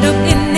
hidup ini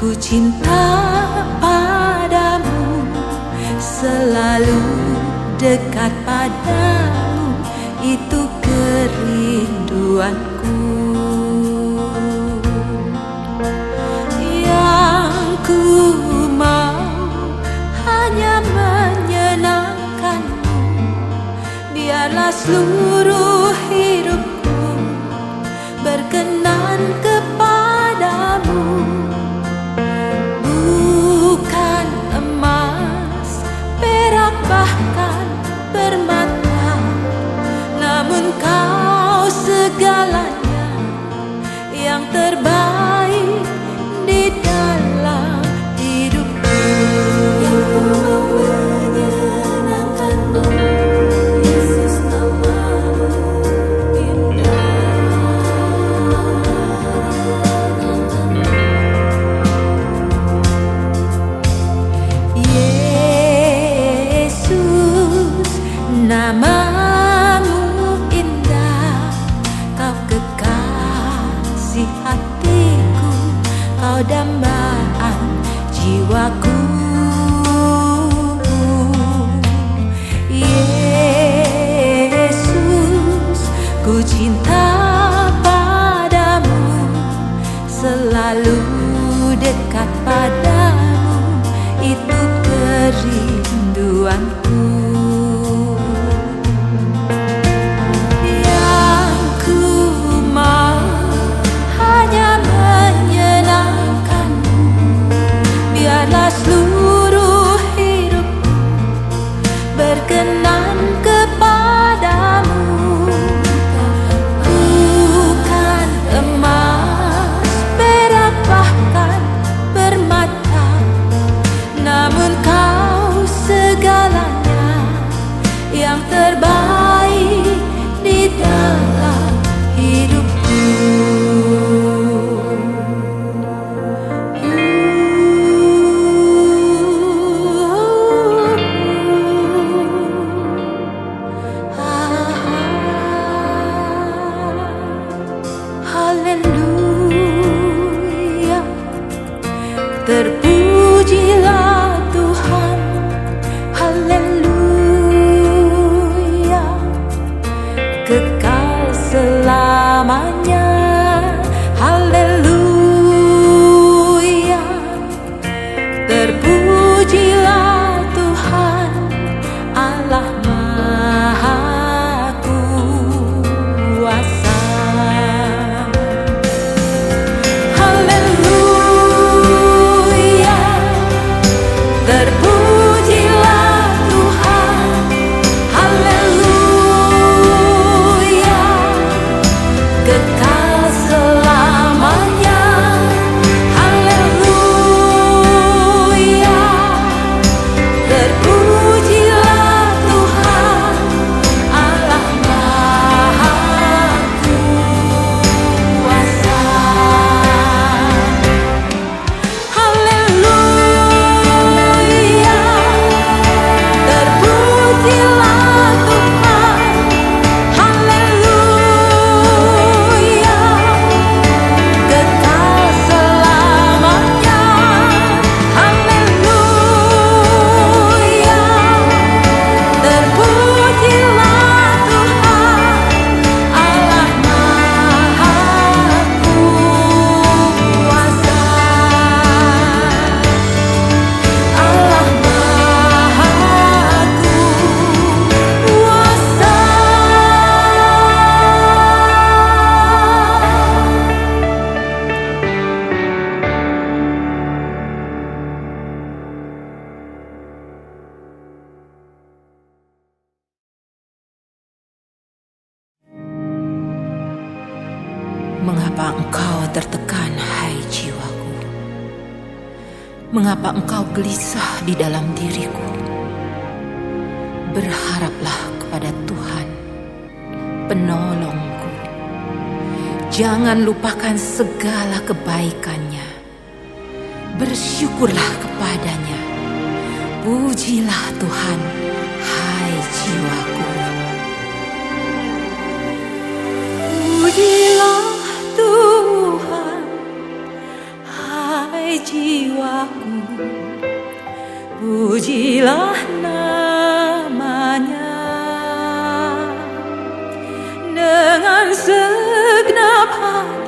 Ku cinta padamu Selalu dekat padamu. Itu kerinduanku seluruh Jangan lupakan segala kebaikannya. Bersyukurlah kepadanya. Pujilah Tuhan, hai jiwaku. Pujilah Tuhan, hai jiwaku. Pujilah namanya dengan segala heart.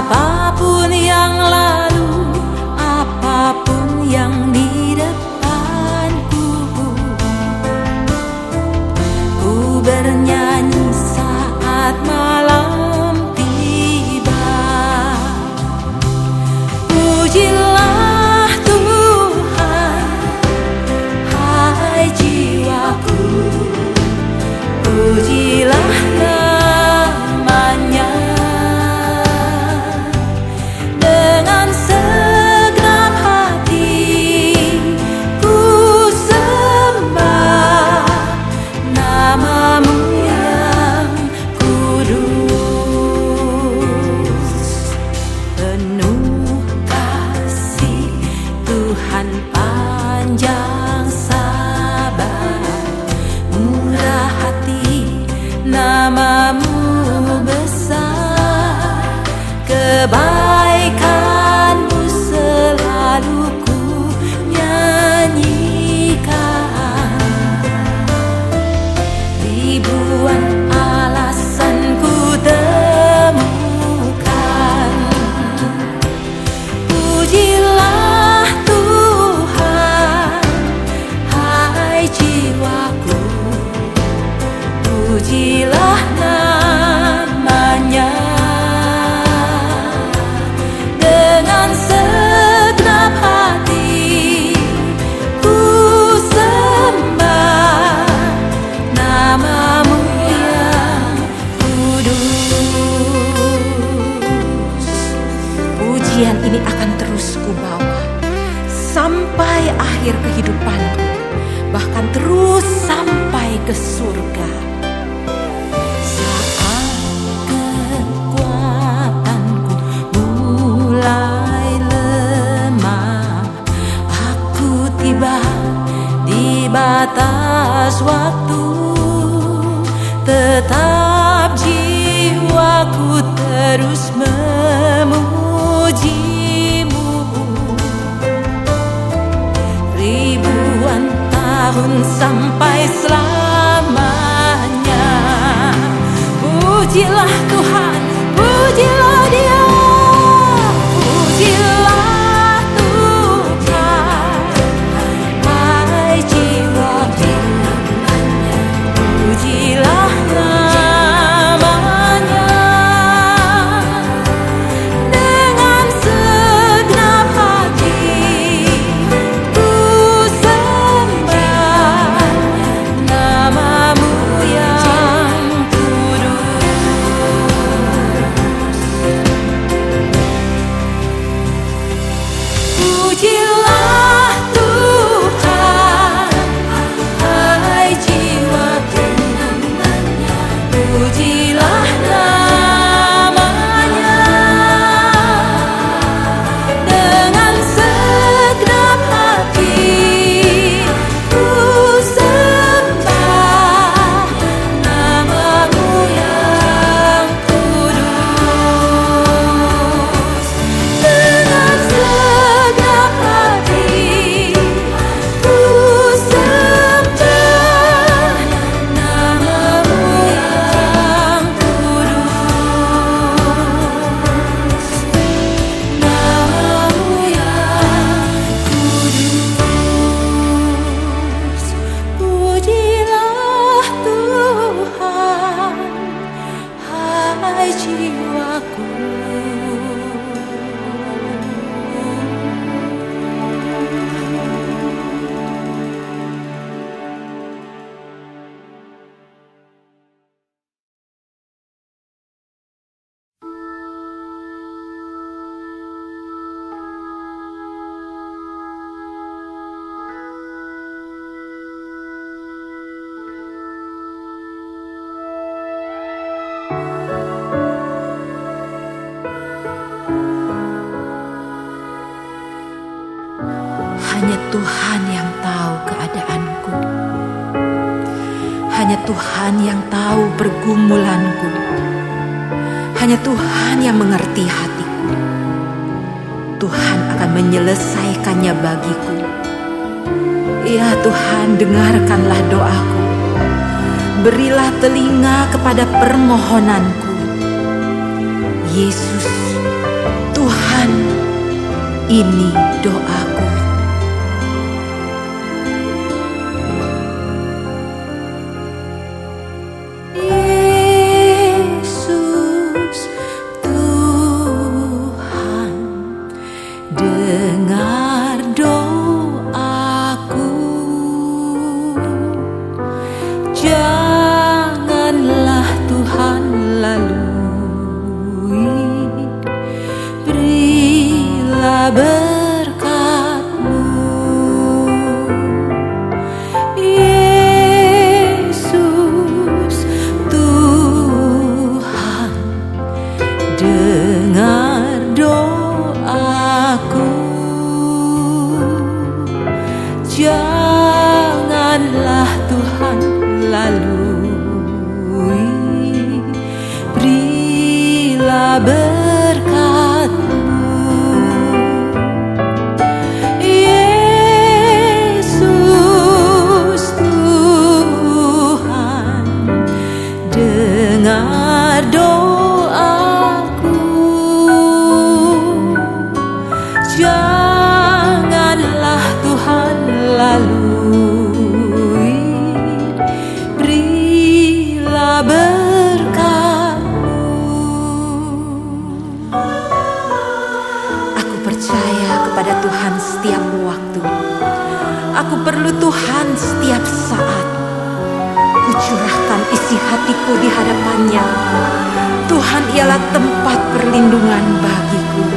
apa pun yang lain. Tetap jiwaku terus memujimu. Ribuan tahun sampai selamanya Pujilah Tuhan. Tuhan yang tahu keadaanku. Hanya Tuhan yang tahu pergumulanku. Hanya Tuhan yang mengerti hatiku. Tuhan akan menyelesaikannya bagiku. Ya Tuhan, dengarkanlah doaku. Berilah telinga kepada permohonanku. Yesus, Tuhan, ini doaku. mengadopsi hatiku di hadapannya. Tuhan ialah tempat perlindungan bagiku.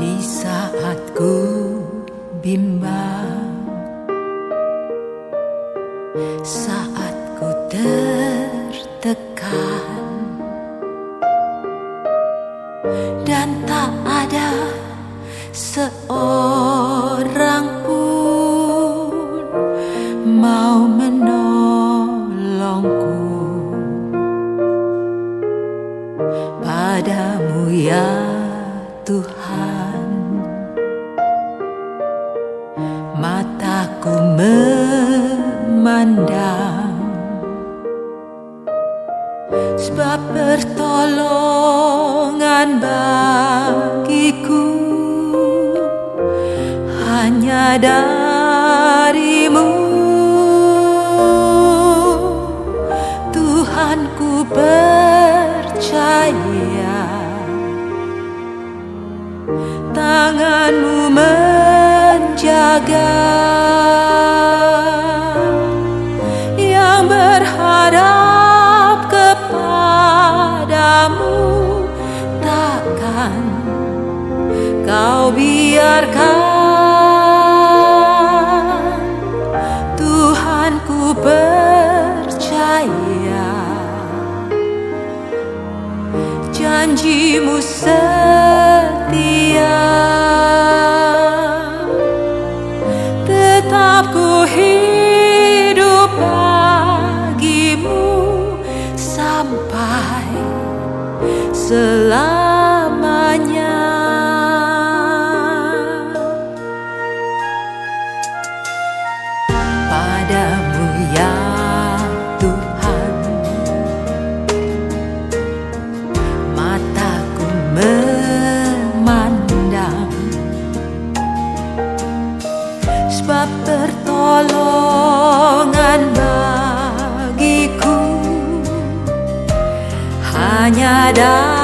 Di saat ku bimbang Hanya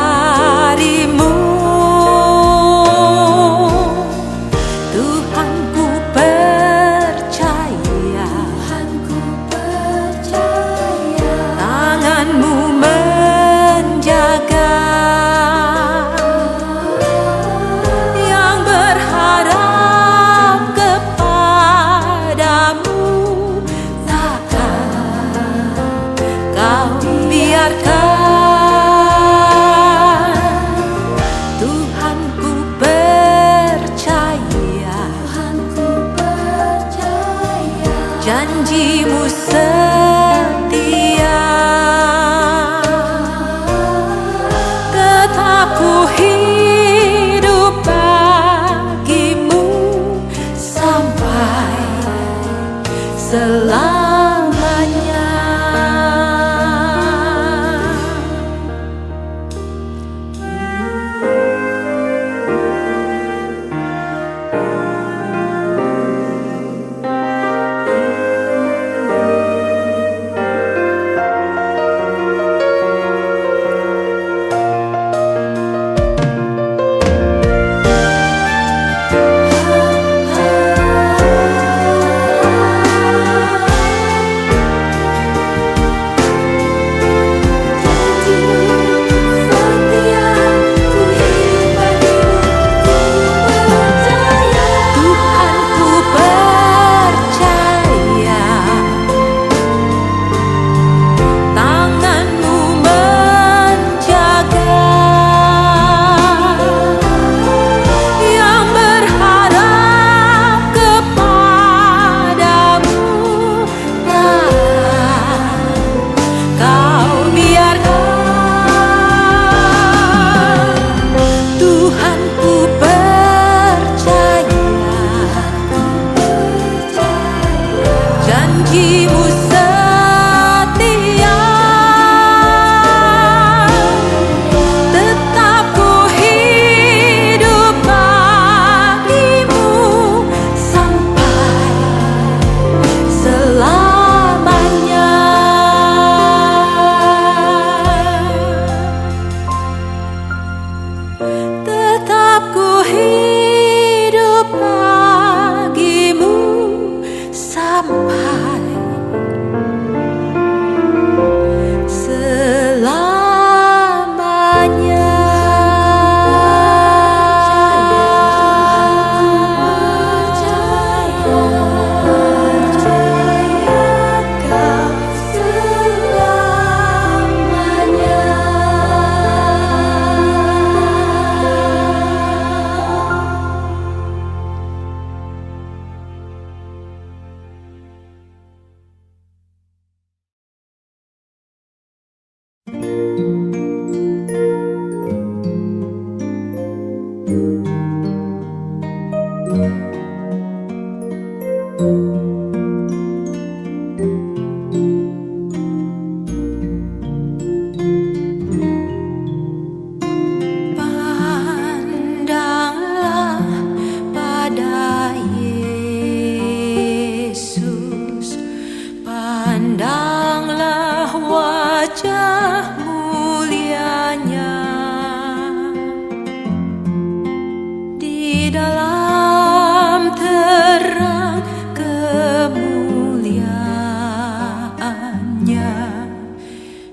kemuliaannya.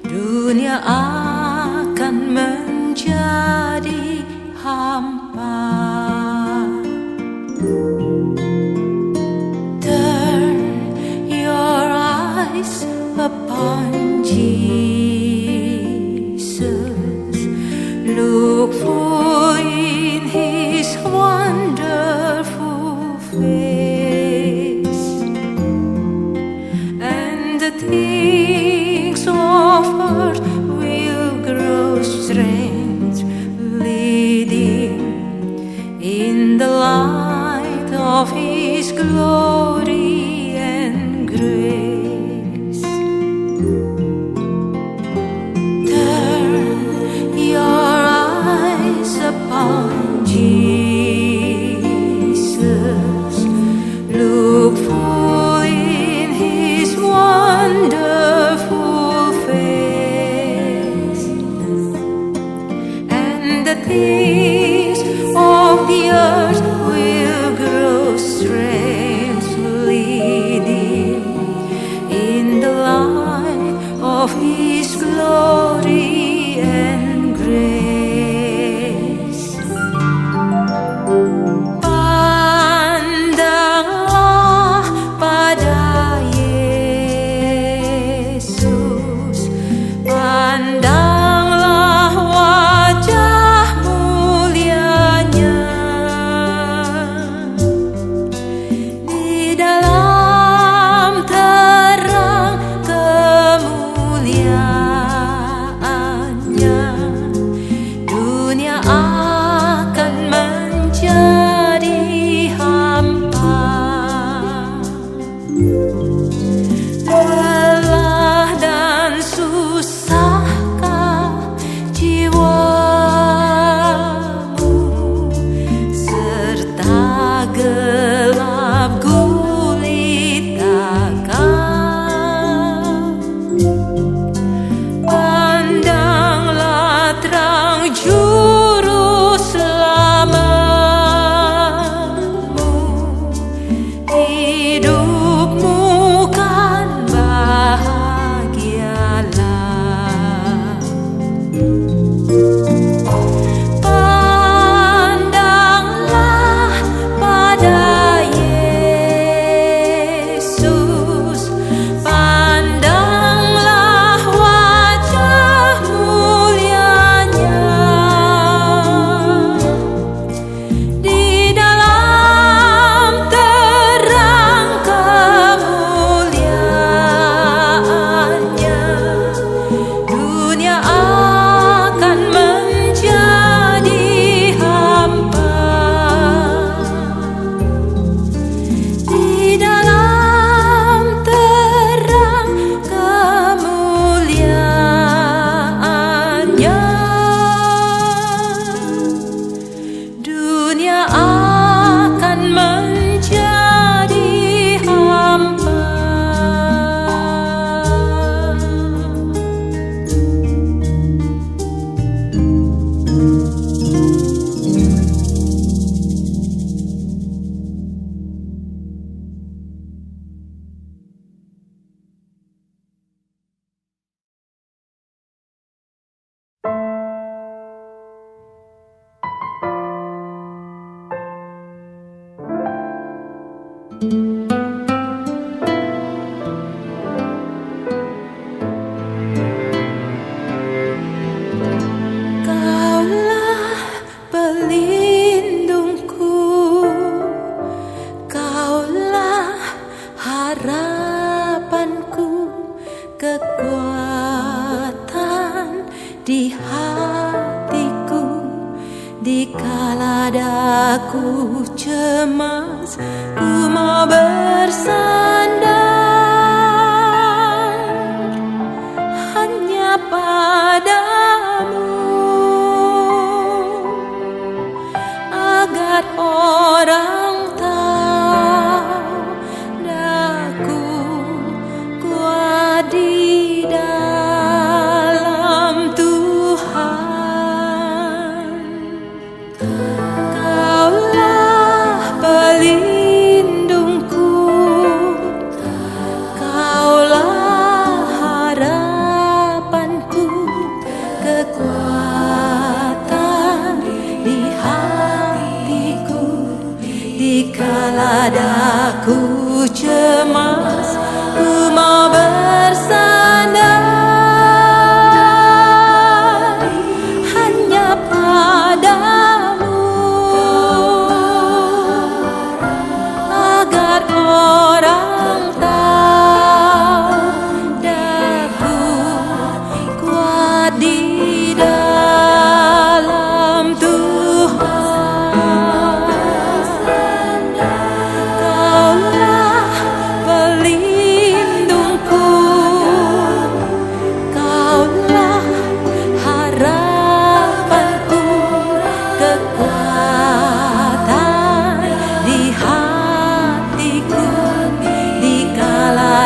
Dunia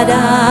I.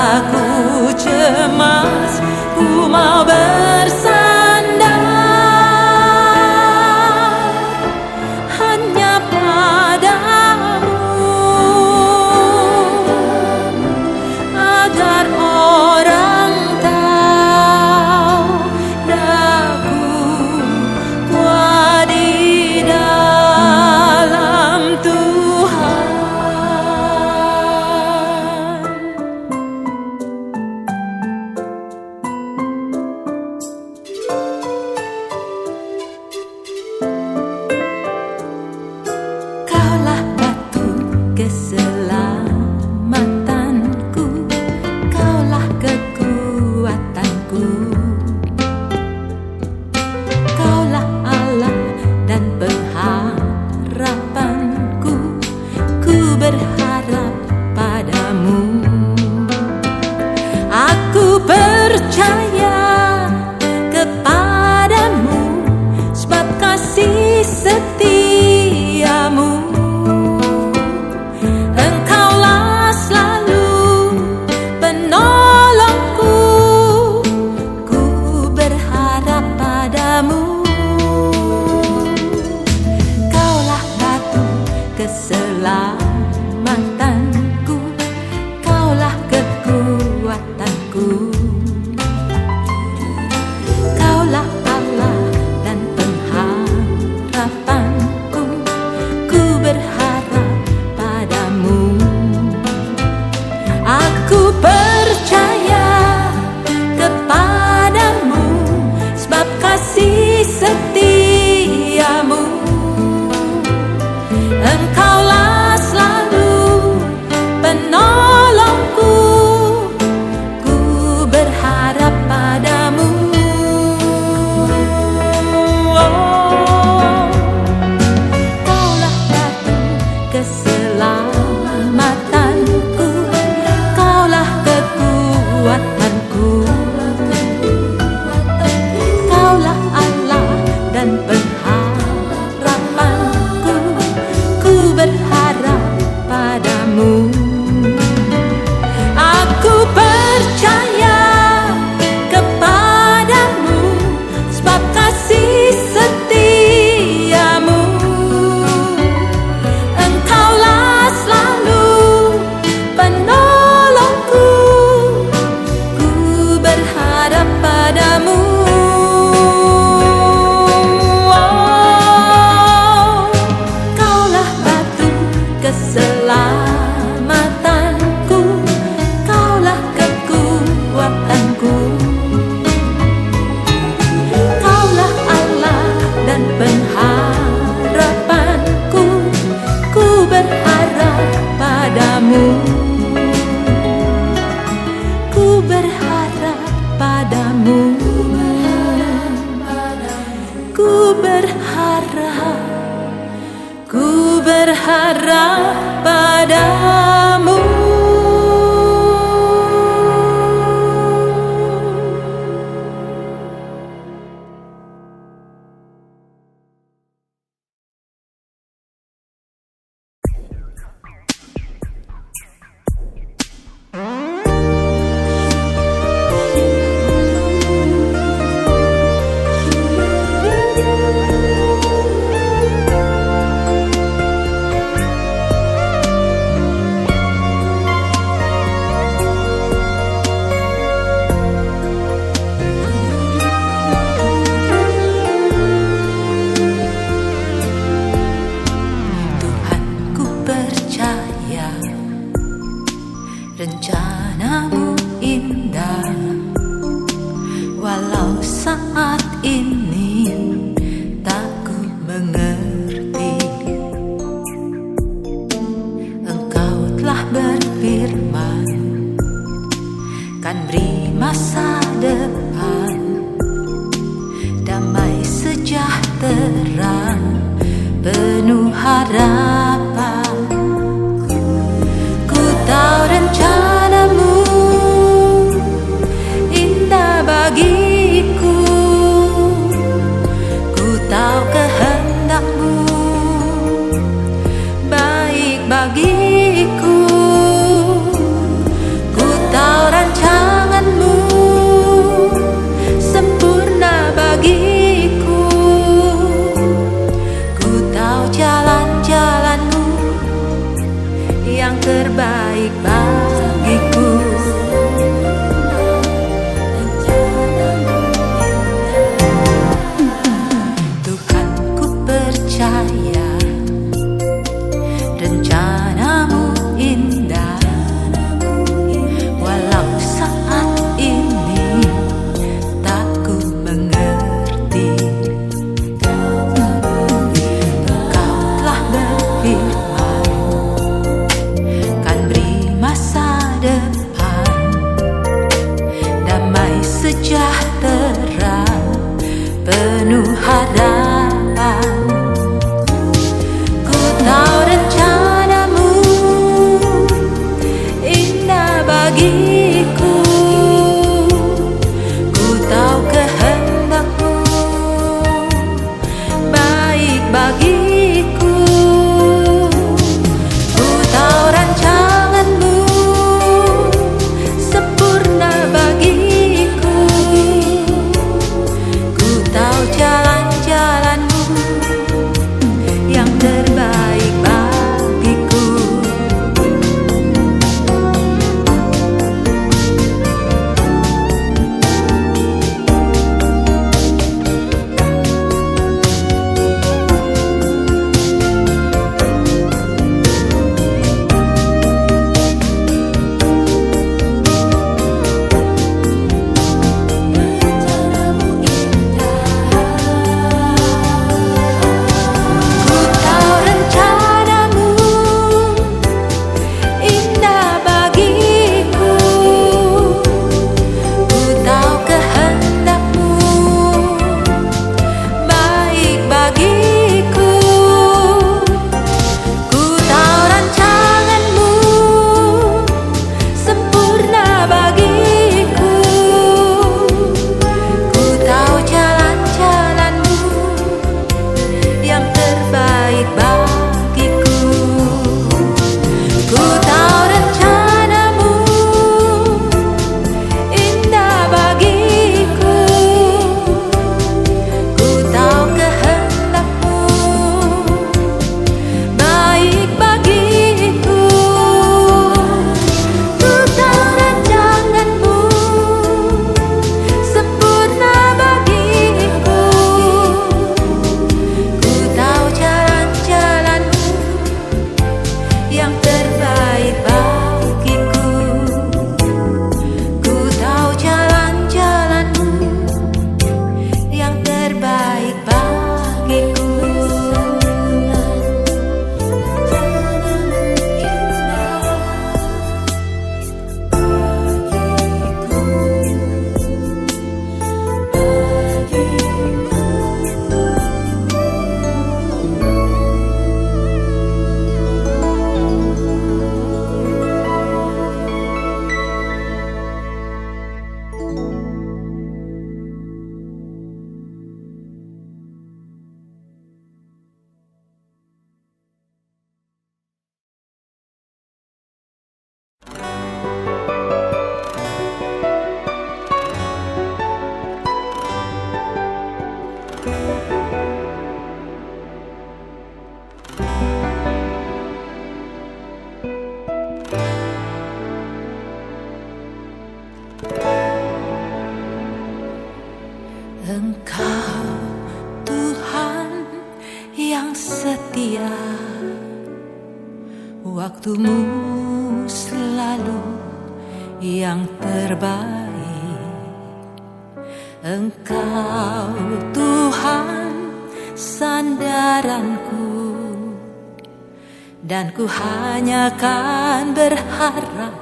hanya kan berharap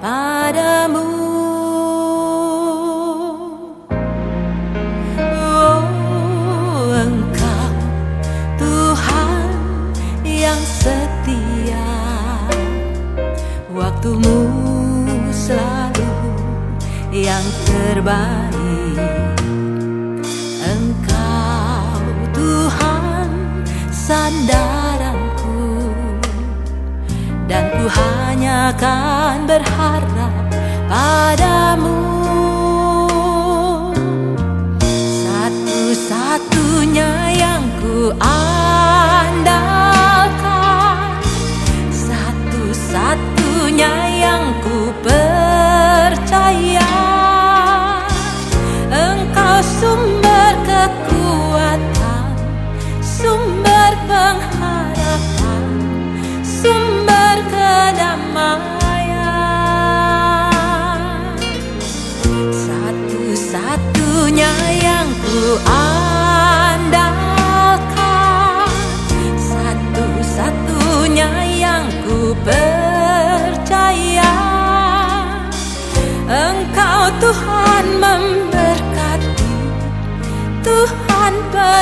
padamu hanya kan berharap padamu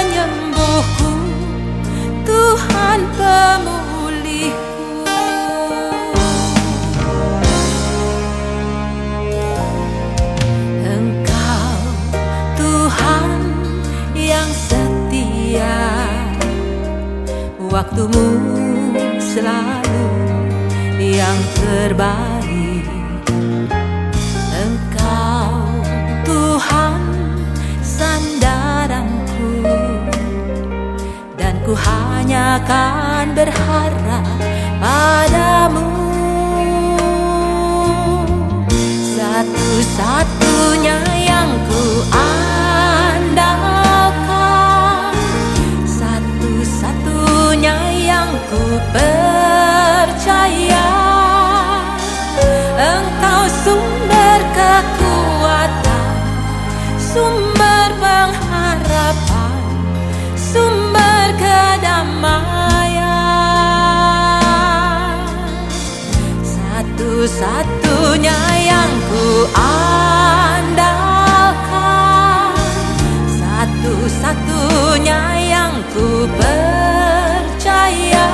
penyembuhku Tuhan pemulihku. Engkau Tuhan yang setia Waktumu selalu yang terbaik hanya kan berharap padamu. Satu-satunya yang ku andalkan. Satu-satunya yang ku percaya. Engkau sumber kekuatan Sumber Satu-satunya yang ku andalkan. Satu-satunya yang ku percaya.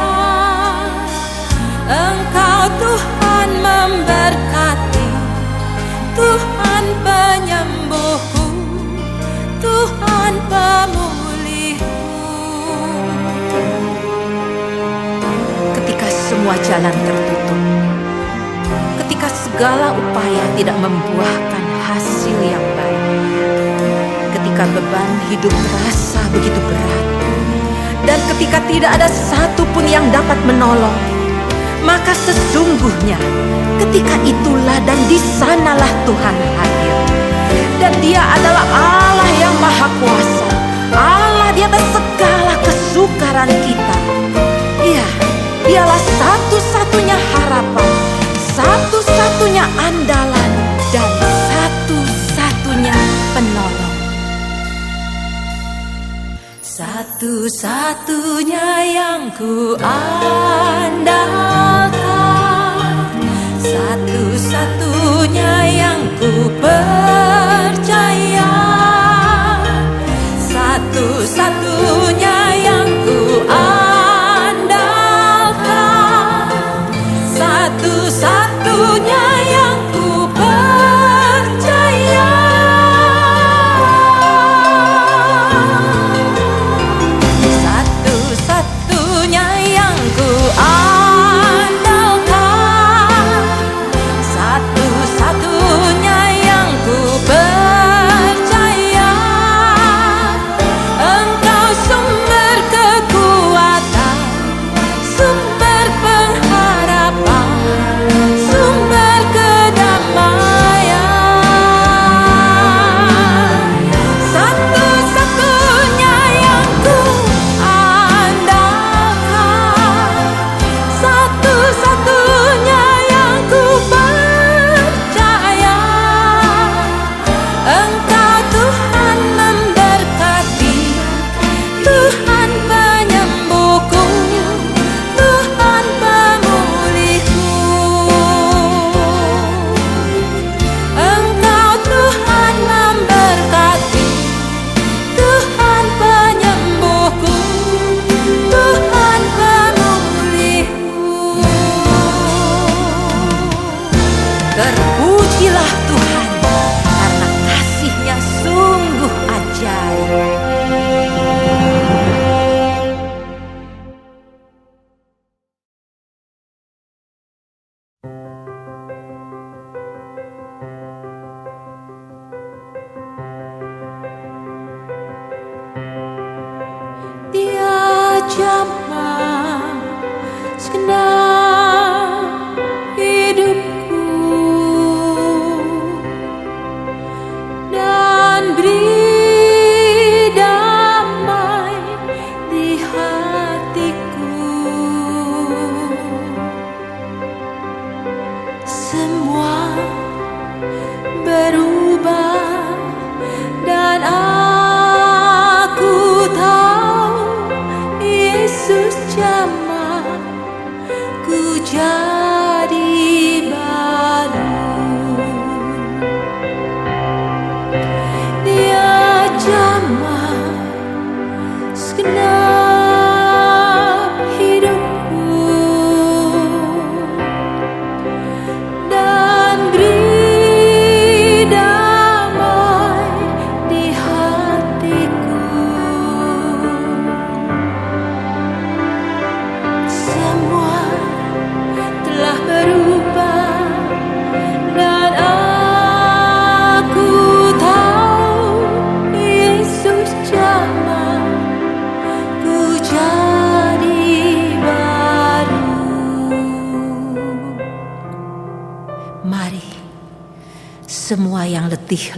Engkau Tuhan memberkati. Tuhan penyembuhku. Tuhan pemulihku ketika semua jalan tertutup, segala upaya tidak membuahkan hasil yang baik, ketika beban hidup terasa begitu berat, dan ketika tidak ada satupun yang dapat menolong, maka sesungguhnya ketika itulah dan di sanalah Tuhan hadir. Dan dia adalah Allah yang maha kuasa, Allah di atas segala kesukaran kita. Iya, dialah satu-satunya harapan, satu-satunya andalan, dan satu-satunya penolong. Satu-satunya yang ku andalkan Satu-satunya yang ku percaya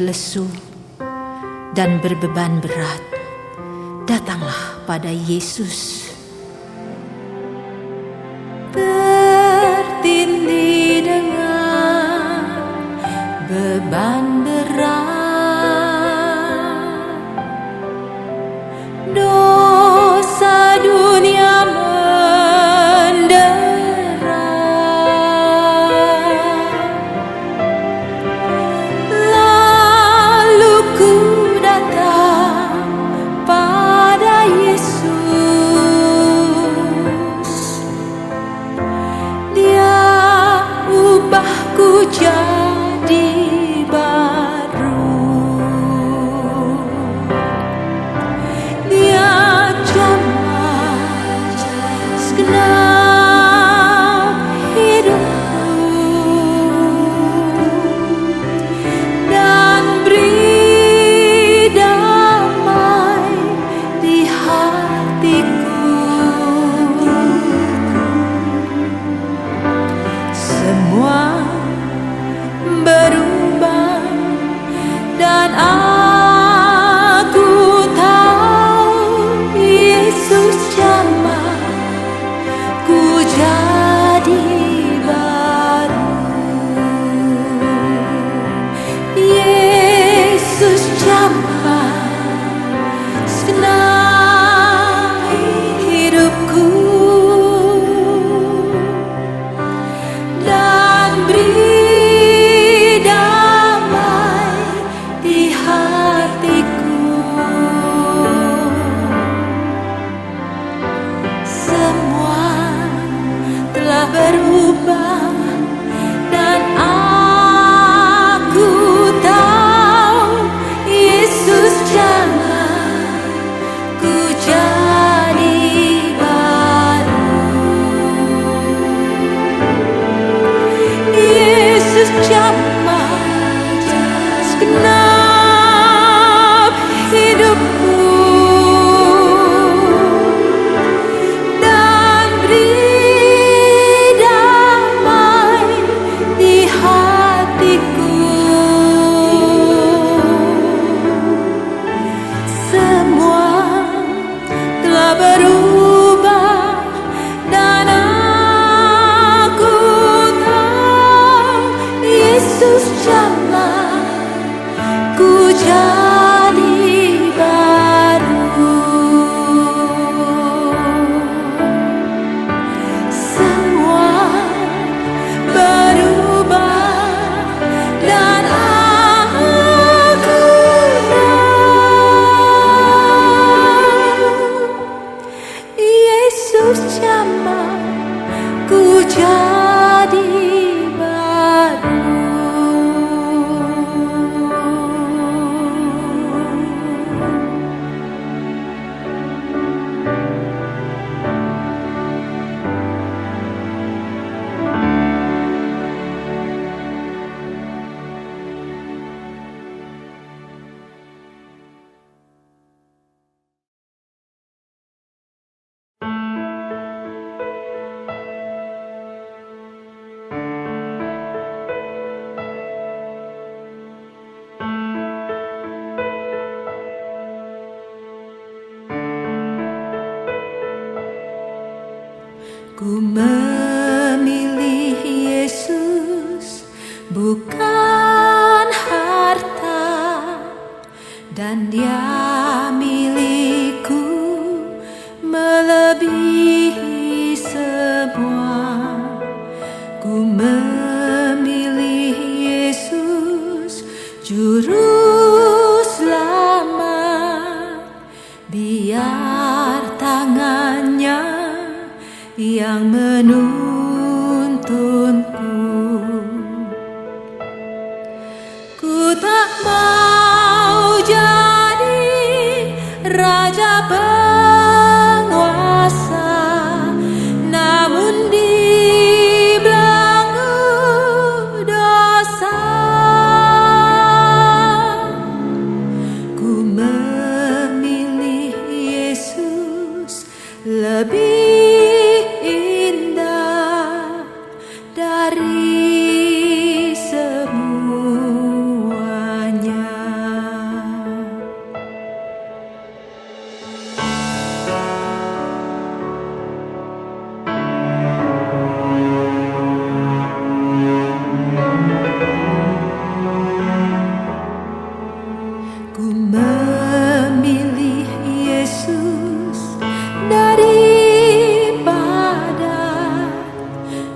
lesu dan berbeban berat, datanglah pada Yesus.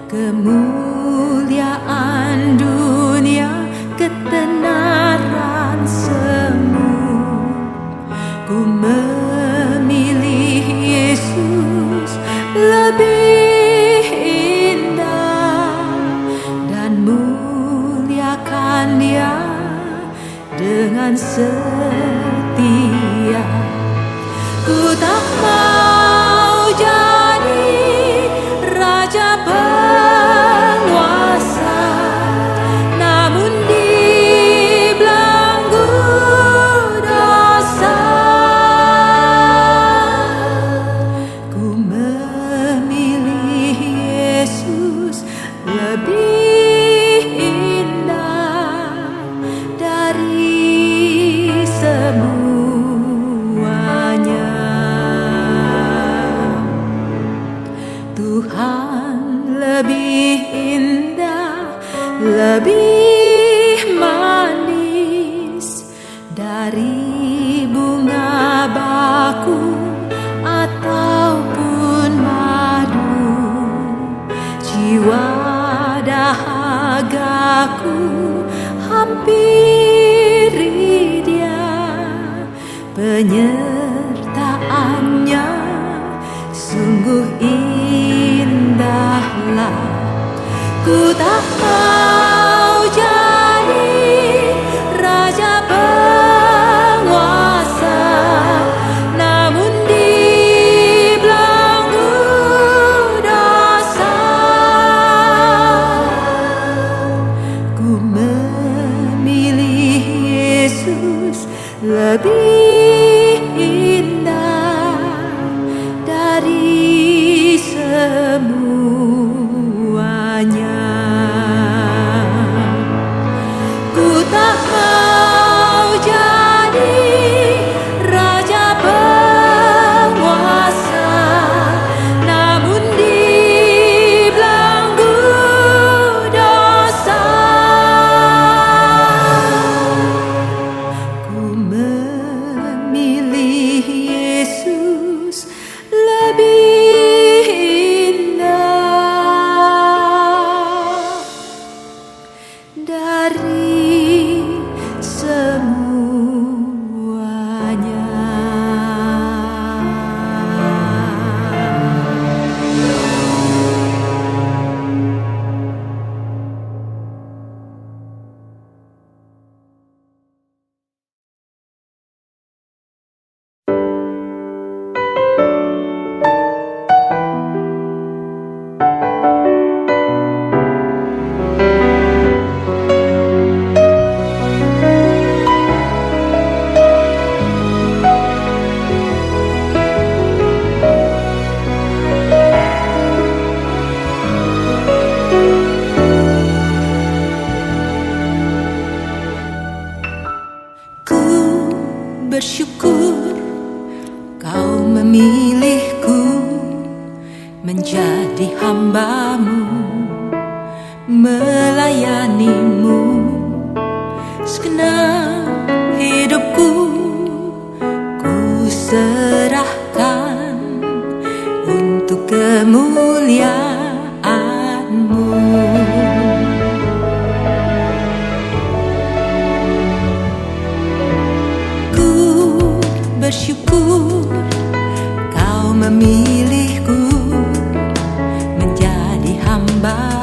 kemuliaan dunia ketenaran semu ku memilih Yesus lebih indah dan muliakan dia dengan semu Bye.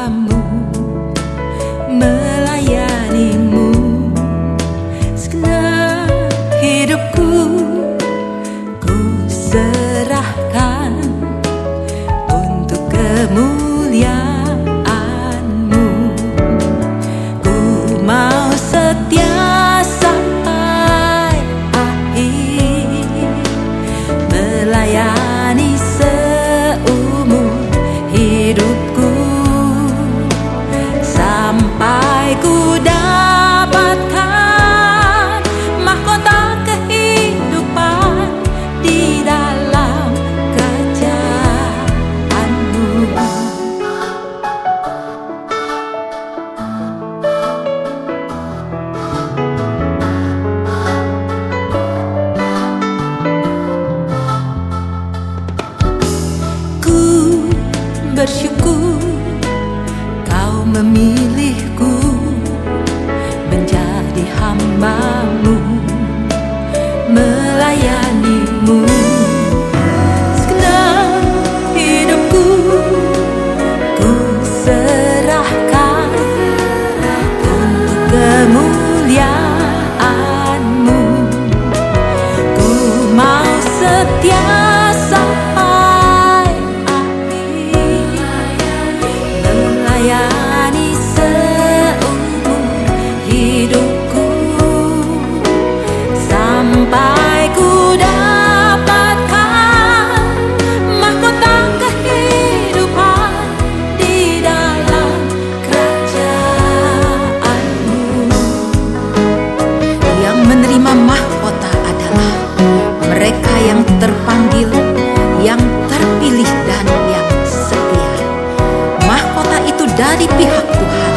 dari pihak Tuhan.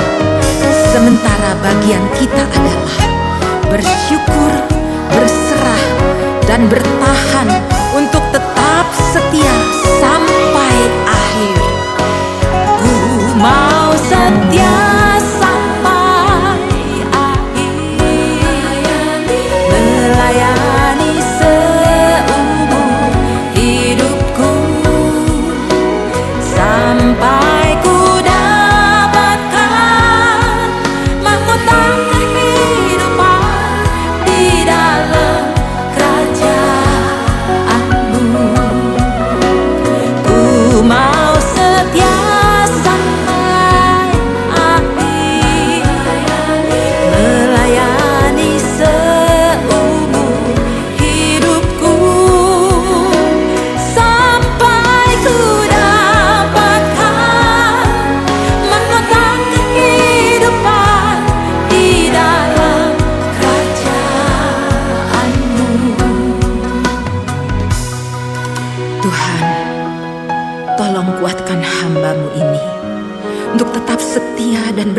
Sementara bagian kita adalah bersyukur, berserah, dan bertahan untuk tetap setia sampai akhir. Ku mau setia.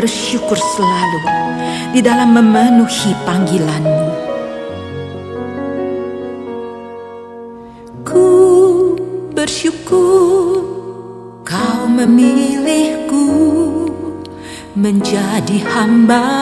bersyukur selalu di dalam memenuhi panggilanmu. Ku bersyukur kau memilihku menjadi hamba.